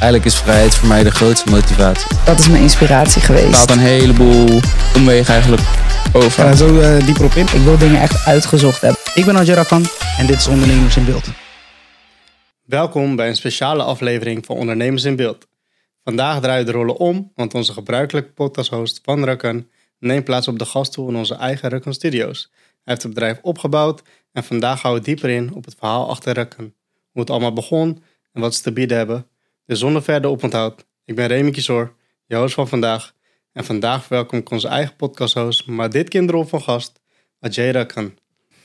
Eigenlijk is vrijheid voor mij de grootste motivatie. Dat is mijn inspiratie Het geweest. haalt een heleboel omwegen eigenlijk over. ga zo eh, dieper op in. Ik wil dingen echt uitgezocht hebben. Ik ben Adjara Khan en dit is Ondernemers in Beeld. Welkom bij een speciale aflevering van Ondernemers in Beeld. Vandaag draaien de rollen om, want onze gebruikelijke podcasthost Van Rukken neemt plaats op de gaststoel in onze eigen Rukken Studios. Hij heeft het bedrijf opgebouwd en vandaag gaan we dieper in op het verhaal achter Rukken. Hoe het allemaal begon en wat ze te bieden hebben. Dus zonder verder oponthoud, ik ben Remy Kiesor, je host van vandaag. En vandaag verwelkom ik onze eigen podcasthost, maar dit keer in de rol van gast, Ajay Rukken.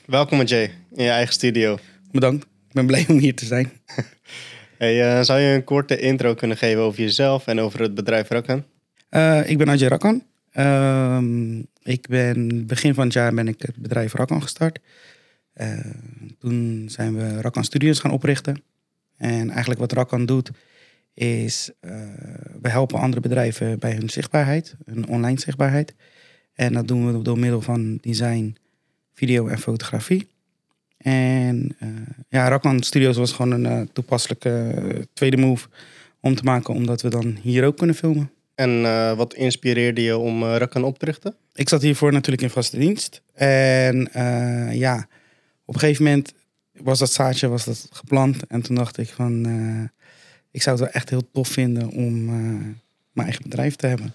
Welkom Ajay, in je eigen studio. Bedankt. Ik ben blij om hier te zijn. Hey, eh, zou je een korte intro kunnen geven over jezelf en over het bedrijf Rukken? Eh, ik ben Ajay Rakkan. Ehm, ik ben begin van het jaar ben ik het bedrijf Rakkan gestart. Eh, toen zijn we Rakkan Studios gaan oprichten. En eigenlijk wat Rakkan doet is eh, we helpen andere bedrijven bij hun zichtbaarheid, hun online zichtbaarheid. En dat doen we door middel van design, video en fotografie. En eh, ja, Rakman Studios was gewoon een eh, toepasselijke tweede move om te maken, omdat we dan hier ook kunnen filmen. En wat inspireerde je om Rukken op te richten? Ik zat hiervoor natuurlijk in vaste dienst. En ja, op een gegeven moment was dat zaadje was dat geplant. En toen dacht ik van, ik zou het wel echt heel tof vinden om eh, mijn eigen bedrijf te hebben.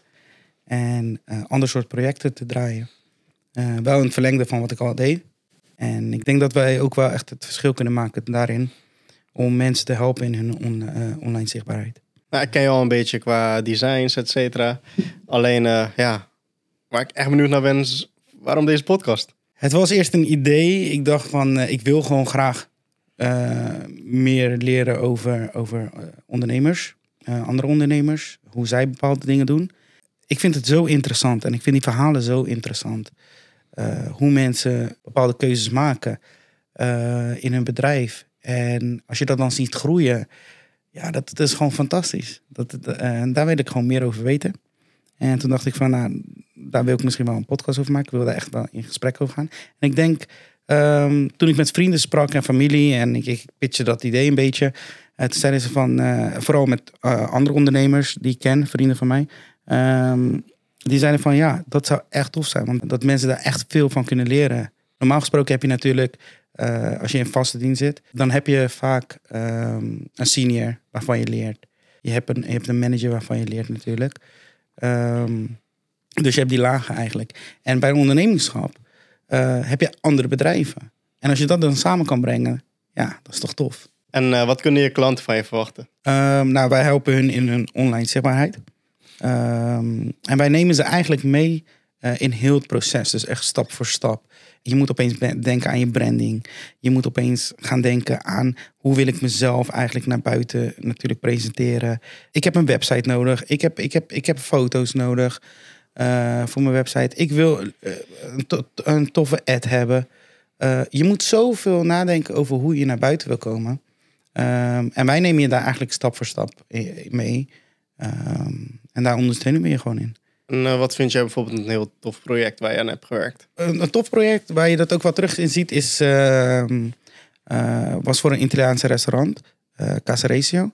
En eh ander soort projecten te draaien. Eh, wel in het verlengde van wat ik al deed. En ik denk dat wij ook wel echt het verschil kunnen maken daarin. Om mensen te helpen in hun on- online zichtbaarheid. Nou, ik ken je al een beetje qua designs, et cetera. Alleen, ja, waar ik echt benieuwd naar ben, is waarom deze podcast? Het was eerst een idee. Ik dacht van, ik wil gewoon graag meer leren over, over eh, ondernemers, eh, andere ondernemers, hoe zij bepaalde dingen doen. Ik vind het zo interessant en ik vind die verhalen zo interessant. Eh, hoe mensen bepaalde keuzes maken eh, in hun bedrijf. En als je dat dan ziet groeien, ja, dat, is gewoon fantastisch. Dat, eh, en daar wil ik gewoon meer over weten. En toen dacht ik van, nou, daar wil ik misschien wel een podcast over maken. Ik wil daar echt wel in gesprek over gaan. En ik denk, ehm, toen ik met vrienden sprak en familie en ik, ik dat idee een beetje. Uh, toen zeiden ze van, eh, vooral met eh, andere ondernemers die ik ken, vrienden van mij. ehm, die zeiden van, ja, dat zou echt tof zijn. Want dat mensen daar echt veel van kunnen leren. Normaal gesproken heb je natuurlijk, eh, als je in vaste dienst zit, dan heb je vaak ehm, een senior waarvan je leert. Je hebt, een, je hebt een manager waarvan je leert natuurlijk. Dus je hebt die lagen eigenlijk. En bij een ondernemingschap heb je andere bedrijven. En als je dat dan samen kan brengen, ja, dat is toch tof. En eh, wat kunnen je klanten van je verwachten? Ehm, nou, wij helpen hun in hun online zichtbaarheid. Ehm, en wij nemen ze eigenlijk mee eh, in heel het proces. Dus echt stap voor stap. Je moet opeens denken aan je branding. Je moet opeens gaan denken aan hoe wil ik mezelf eigenlijk naar buiten natuurlijk presenteren. Ik heb een website nodig. Ik heb, ik heb, ik heb foto's nodig eh, voor mijn website. Ik wil eh, een, to- een toffe ad hebben. Eh, je moet zoveel nadenken over hoe je naar buiten wil komen. Ehm, en wij nemen je daar eigenlijk stap voor stap mee. Ehm, en daar ondersteunen we je gewoon in. En wat vind jij bijvoorbeeld een heel tof project waar je aan hebt gewerkt? Een, een tof project waar je dat ook wel terug in ziet is, ehm, eh, was voor een Italiaanse restaurant, Casaresio.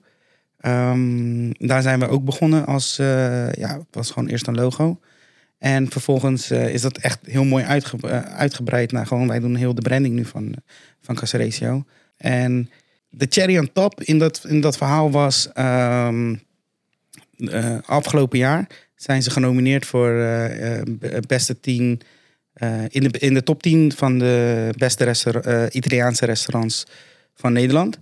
Ehm, daar zijn we ook begonnen als, ja, het was gewoon eerst een logo. En vervolgens eh, is dat echt heel mooi eh, uitgebreid naar gewoon, wij doen heel de branding nu van, van. En de cherry on top in dat, in dat verhaal was, ehm, eh, afgelopen jaar zijn ze genomineerd voor be- beste 10 eh, in, de, in de top 10 van de beste Italiaanse restaurants van Nederland.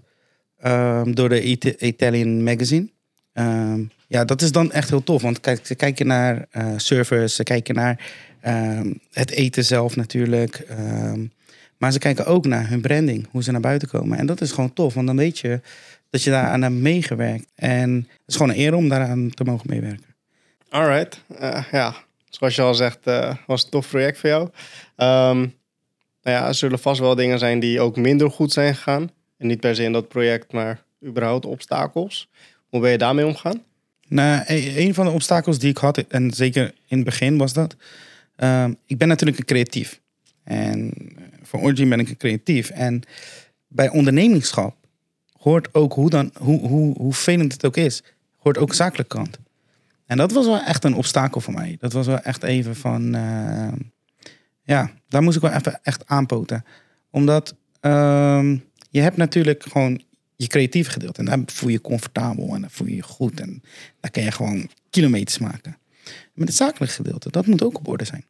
Ehm, door de Ita- Italian Magazine. Ehm, ja, dat is dan echt heel tof. Want kijk, ze kijken naar servers, ze kijken naar ehm, het eten zelf natuurlijk. Ehm, maar ze kijken ook naar hun branding, hoe ze naar buiten komen. En dat is gewoon tof, want dan weet je dat je daaraan hebt meegewerkt. En het is gewoon een eer om daaraan te mogen meewerken. Alright, Eh, ja, zoals je al zegt, eh, was het een tof project voor jou. Ehm, nou ja, er zullen vast wel dingen zijn die ook minder goed zijn gegaan. En niet per se in dat project, maar überhaupt obstakels. Hoe ben je daarmee omgaan? Nou, een van de obstakels die ik had, en zeker in het begin was dat. ehm, ik ben natuurlijk een creatief. En eh, voor Origin ben ik een creatief. En bij ondernemingschap hoort ook hoe, dan, hoe, hoe, hoe vervelend het ook is, hoort ook zakelijke kant. En dat was wel echt een obstakel voor mij. Dat was wel echt even van, eh, ja, daar moest ik wel even echt aanpoten. Omdat ehm, je hebt natuurlijk gewoon je creatieve gedeelte. En daar voel je je comfortabel en dan voel je je goed. En daar kan je gewoon kilometers maken. Met het zakelijke gedeelte, dat moet ook op orde zijn.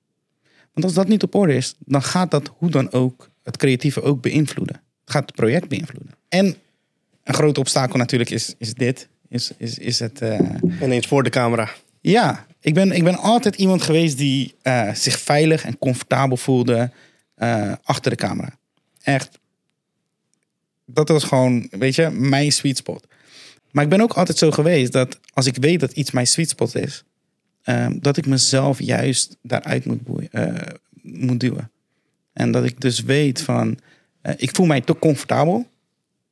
Want als dat niet op orde is, dan gaat dat hoe dan ook het creatieve ook beïnvloeden. Het gaat het project beïnvloeden. En een groot obstakel natuurlijk is, is dit. Is, is, is het, eh, Ineens voor de camera. ja, ik ben, ik ben altijd iemand geweest die eh, zich veilig en comfortabel voelde eh, achter de camera. Echt. Dat was gewoon, weet je, mijn sweet spot. Maar ik ben ook altijd zo geweest dat als ik weet dat iets mijn sweet spot is, ehm, dat ik mezelf juist daaruit moet, boeien, eh, moet duwen. En dat ik dus weet van, eh, ik voel mij te comfortabel.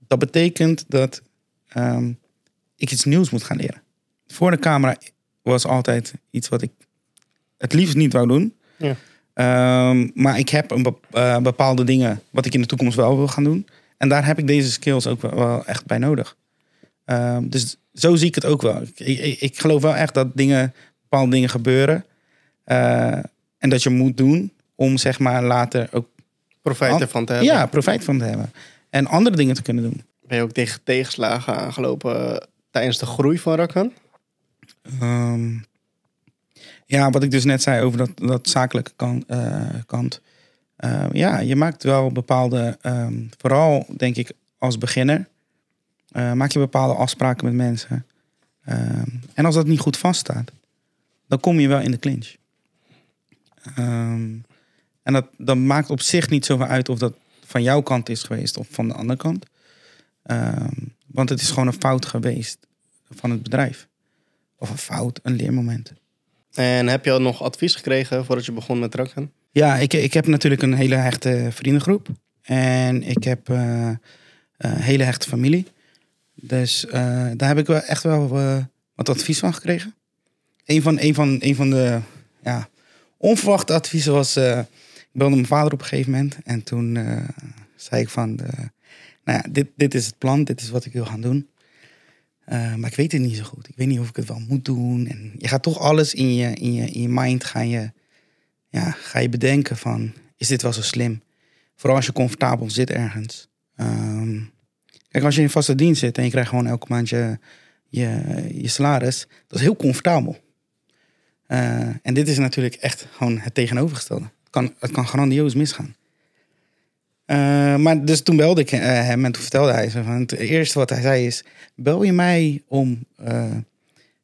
Dat betekent dat ehm, ik iets nieuws moet gaan leren. Voor de camera was altijd iets wat ik het liefst niet wou doen. Ja. Ehm, maar ik heb een eh, bepaalde dingen wat ik in de toekomst wel wil gaan doen. En daar heb ik deze skills ook wel, wel echt bij nodig. Ehm, dus zo zie ik het ook wel. Ik, ik, ik geloof wel echt dat dingen, bepaalde dingen gebeuren. eh, en dat je moet doen om zeg maar later ook Profijt An- ervan te hebben. ja, profijt van te hebben. En andere dingen te kunnen doen. Ben je ook tegen tegenslagen aangelopen eh, tijdens de groei van Rakan? Ehm, ja, wat ik dus net zei over dat, dat zakelijke eh, kant. Eh, ja, je maakt wel bepaalde, ehm, vooral denk ik als beginner, eh, maak je bepaalde afspraken met mensen. Ehm, en als dat niet goed vaststaat, dan kom je wel in de clinch. Ehm, en dat, dat maakt op zich niet zoveel uit of dat van jouw kant is geweest of van de andere kant. Ehm, want het is gewoon een fout geweest van het bedrijf. Of een fout, een leermoment. En heb je al nog advies gekregen voordat je begon met Rakan? Ja, ik, ik heb natuurlijk een hele hechte vriendengroep. En ik heb eh, een hele hechte familie. Dus eh, daar heb ik wel echt wel eh, wat advies van gekregen. Een van, een van, een van de ja, onverwachte adviezen was... eh, ik belde mijn vader op een gegeven moment. En toen eh, zei ik van... eh, nou ja, dit, dit is het plan. Dit is wat ik wil gaan doen. Eh, maar ik weet het niet zo goed. Ik weet niet of ik het wel moet doen. En je gaat toch alles in je, in je, in je mind ga je ja, ga je bedenken van, is dit wel zo slim? Vooral als je comfortabel zit ergens. Ehm, kijk, als je in vaste dienst zit en je krijgt gewoon elke maand je, je, salaris, dat is heel comfortabel. Eh, en dit is natuurlijk echt gewoon het tegenovergestelde. Het kan, het kan grandioos misgaan. Eh, maar dus toen belde ik eh, hem en toen vertelde hij zo van, het eerste wat hij zei is, bel je mij om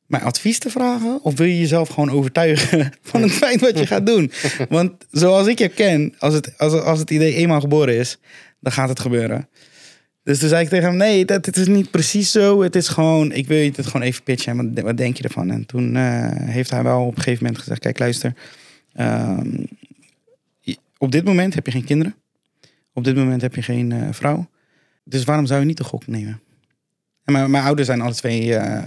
mijn advies te vragen? Of wil je jezelf gewoon overtuigen van het feit wat je gaat doen? Want zoals ik je ken, als het, als, als het idee eenmaal geboren is, dan gaat het gebeuren. Dus toen zei ik tegen hem, nee, dat, het is niet precies zo. Het is gewoon, ik wil je het gewoon even pitchen. En Wat, wat denk je ervan? En toen eh, heeft hij wel op een gegeven moment gezegd, kijk luister. ehm, op dit moment heb je geen kinderen. Op dit moment heb je geen eh, vrouw. Dus waarom zou je niet de gok nemen? En mijn, mijn ouders zijn alle twee eh,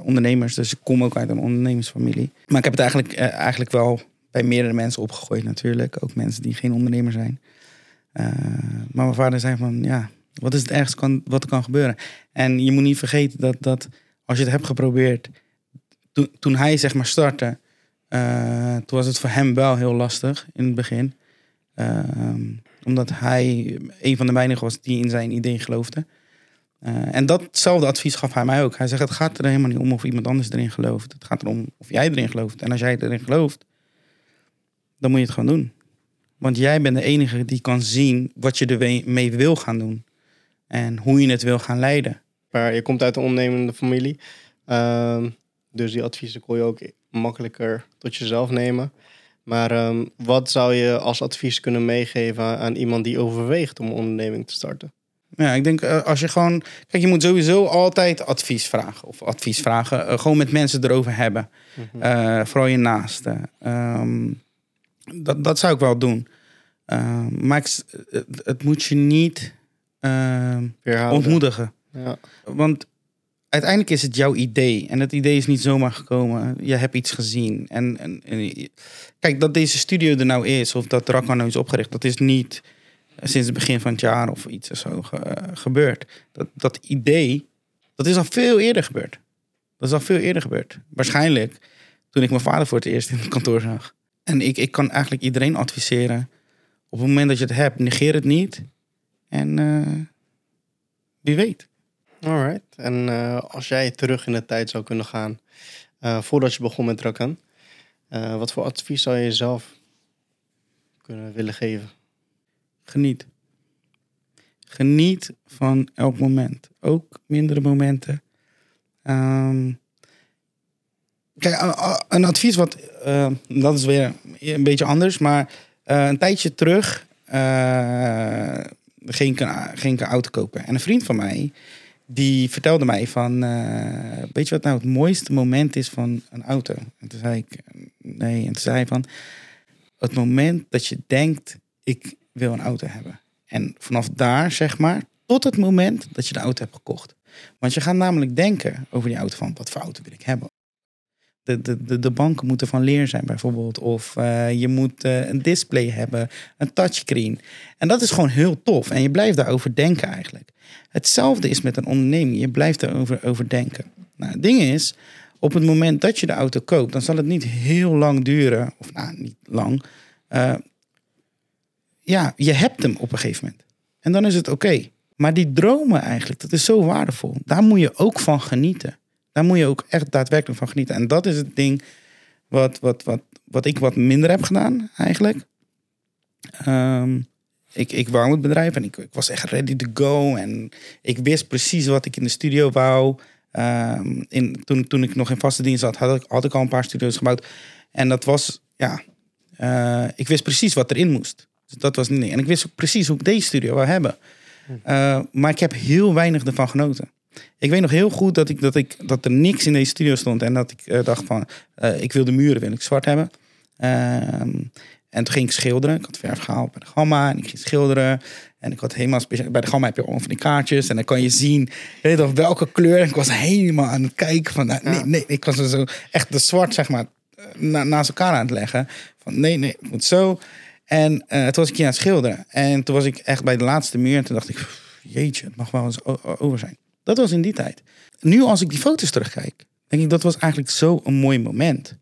ondernemers. Dus ik kom ook uit een ondernemersfamilie. Maar ik heb het eigenlijk, eh, eigenlijk wel bij meerdere mensen opgegooid natuurlijk. Ook mensen die geen ondernemer zijn. Eh, maar mijn vader zei van, ja, wat is het ergste kan, wat er kan gebeuren? En je moet niet vergeten dat, dat als je het hebt geprobeerd... Toen, toen hij zeg maar startte, eh, toen was het voor hem wel heel lastig in het begin. Ehm, omdat hij een van de weinigen was die in zijn idee geloofde. Eh, en datzelfde advies gaf hij mij ook. Hij zegt, het gaat er helemaal niet om of iemand anders erin gelooft. Het gaat erom of jij erin gelooft. En als jij erin gelooft, dan moet je het gewoon doen. Want jij bent de enige die kan zien wat je ermee wil gaan doen. En hoe je het wil gaan leiden. Maar je komt uit een ondernemende familie. Ehm, dus die adviezen kon je ook makkelijker tot jezelf nemen. Maar ehm, wat zou je als advies kunnen meegeven aan iemand die overweegt om een onderneming te starten? Ja, ik denk eh, als je gewoon... Kijk, je moet sowieso altijd advies vragen. Of advies vragen. eh, gewoon met mensen erover hebben. Eh, vooral je naasten. Ehm, dat, dat zou ik wel doen. Ehm, maar ik het, het moet je niet ehm, ontmoedigen. Ja. Want uiteindelijk is het jouw idee. En het idee is niet zomaar gekomen. Je hebt iets gezien. En, en, kijk, dat deze studio er nou is, of dat Rakman nou is opgericht, dat is niet sinds het begin van het jaar of iets of zo ge- gebeurd. Dat, dat idee, dat is al veel eerder gebeurd. Dat is al veel eerder gebeurd. Waarschijnlijk toen ik mijn vader voor het eerst in het kantoor zag. En ik, ik kan eigenlijk iedereen adviseren. Op het moment dat je het hebt, negeer het niet. En eh, wie weet. Alright. En eh, als jij terug in de tijd zou kunnen gaan, eh, voordat je begon met drukken, wat voor advies zou je jezelf kunnen willen geven? Geniet. Geniet van elk moment. Ook mindere momenten. Ehm, kijk, een advies wat... eh, dat is weer een beetje anders. Maar eh, een tijdje terug eh, ging, ik een, auto kopen. En een vriend van mij... Die vertelde mij van... weet je wat nou het mooiste moment is van een auto? En toen zei ik... Nee. En toen zei hij van... Het moment dat je denkt... Ik wil een auto hebben. En vanaf daar, zeg maar, tot het moment dat je de auto hebt gekocht. Want je gaat namelijk denken over die auto van, wat voor auto wil ik hebben? De, de, de, de banken moeten van leer zijn bijvoorbeeld. Of eh, je moet eh, een display hebben, een touchscreen. En dat is gewoon heel tof. En je blijft daarover denken eigenlijk. Hetzelfde is met een onderneming. Je blijft erover over denken. Nou, het ding is, op het moment dat je de auto koopt... dan zal het niet heel lang duren. Of nou, niet lang. eh, ja, je hebt hem op een gegeven moment. En dan is het oké. Maar die dromen eigenlijk, dat is zo waardevol. Daar moet je ook van genieten. Daar moet je ook echt daadwerkelijk van genieten. En dat is het ding wat, wat, wat, wat ik wat minder heb gedaan eigenlijk. Ehm, ik, ik wou het bedrijf en ik, ik was echt ready to go. En ik wist precies wat ik in de studio wou. Ehm, in, toen, toen ik nog in vaste dienst zat, had ik, had ik al een paar studio's gebouwd. En dat was, ja, eh, ik wist precies wat erin moest. Dus dat was niet. En ik wist ook precies hoe ik deze studio wil hebben. Uh, maar ik heb heel weinig ervan genoten. Ik weet nog heel goed dat, ik, dat, ik, dat er niks in deze studio stond. En dat ik uh, dacht van, uh, ik wil de muren wil ik zwart hebben. Ehm, en toen ging ik schilderen. Ik had verf gehaald bij de Gamma. En ik ging schilderen. En ik had helemaal speciaal... Bij de Gamma heb je al van die kaartjes. En dan kan je zien weet je, welke kleur. En ik was helemaal aan het kijken van... Nou, nee, nee. Ik was zo echt de zwart, zeg maar, na, naast elkaar aan het leggen. Van nee, nee, het moet zo. En uh, toen was ik hier aan het schilderen. En toen was ik echt bij de laatste muur. En toen dacht ik, jeetje, het mag wel eens over zijn. Dat was in die tijd. Nu als ik die foto's terugkijk, denk ik dat was eigenlijk zo een mooi moment.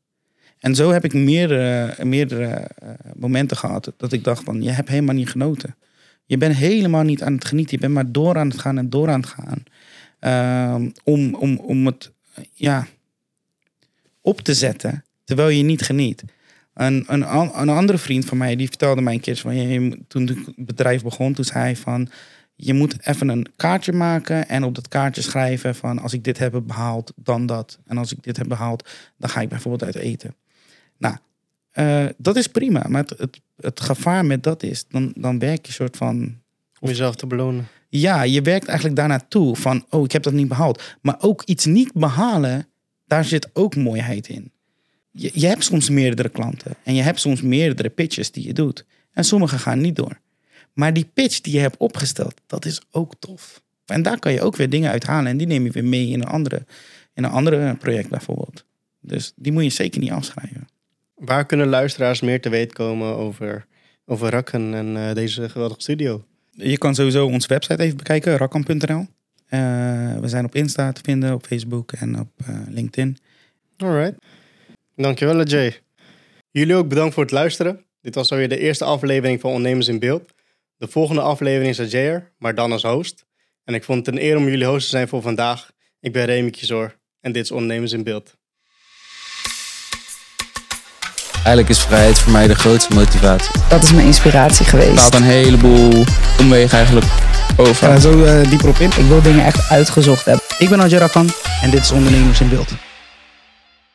En zo heb ik meerdere, meerdere uh, momenten gehad dat ik dacht van, je hebt helemaal niet genoten. Je bent helemaal niet aan het genieten. Je bent maar door aan het gaan en door aan het gaan. Uh, om, om, om het ja, op te zetten, terwijl je niet geniet. Een, een, een andere vriend van mij, die vertelde mij een keer van, je, toen het bedrijf begon, toen zei hij van, je moet even een kaartje maken en op dat kaartje schrijven van, als ik dit heb behaald, dan dat. En als ik dit heb behaald, dan ga ik bijvoorbeeld uit eten. Nou, uh, dat is prima, maar het, het, het, gevaar met dat is, dan, dan werk je soort van... Om jezelf te belonen. Ja, je werkt eigenlijk daarnaartoe van, oh, ik heb dat niet behaald. Maar ook iets niet behalen, daar zit ook mooiheid in je, je hebt soms meerdere klanten en je hebt soms meerdere pitches die je doet. En sommige gaan niet door. Maar die pitch die je hebt opgesteld, dat is ook tof. En daar kan je ook weer dingen uithalen en die neem je weer mee in een andere, in een andere project bijvoorbeeld. Dus die moet je zeker niet afschrijven. Waar kunnen luisteraars meer te weten komen over, over Rakken en uh, deze geweldige studio? Je kan sowieso onze website even bekijken, rakkan.nl. Uh, we zijn op Insta te vinden, op Facebook en op uh, LinkedIn. Alright. Dankjewel, Jay. Jullie ook bedankt voor het luisteren. Dit was alweer de eerste aflevering van Ondernemers in Beeld. De volgende aflevering is Jay er, maar dan als host. En ik vond het een eer om jullie host te zijn voor vandaag. Ik ben Remy Kizor en dit is Ondernemers in Beeld. Eigenlijk is vrijheid voor mij de grootste motivatie. Dat is mijn inspiratie geweest. Het laat een heleboel omwegen eigenlijk over. Ja, zo uh, dieper op in. Ik wil dingen echt uitgezocht hebben. Ik ben Adjara Khan en dit is Ondernemers in Beeld.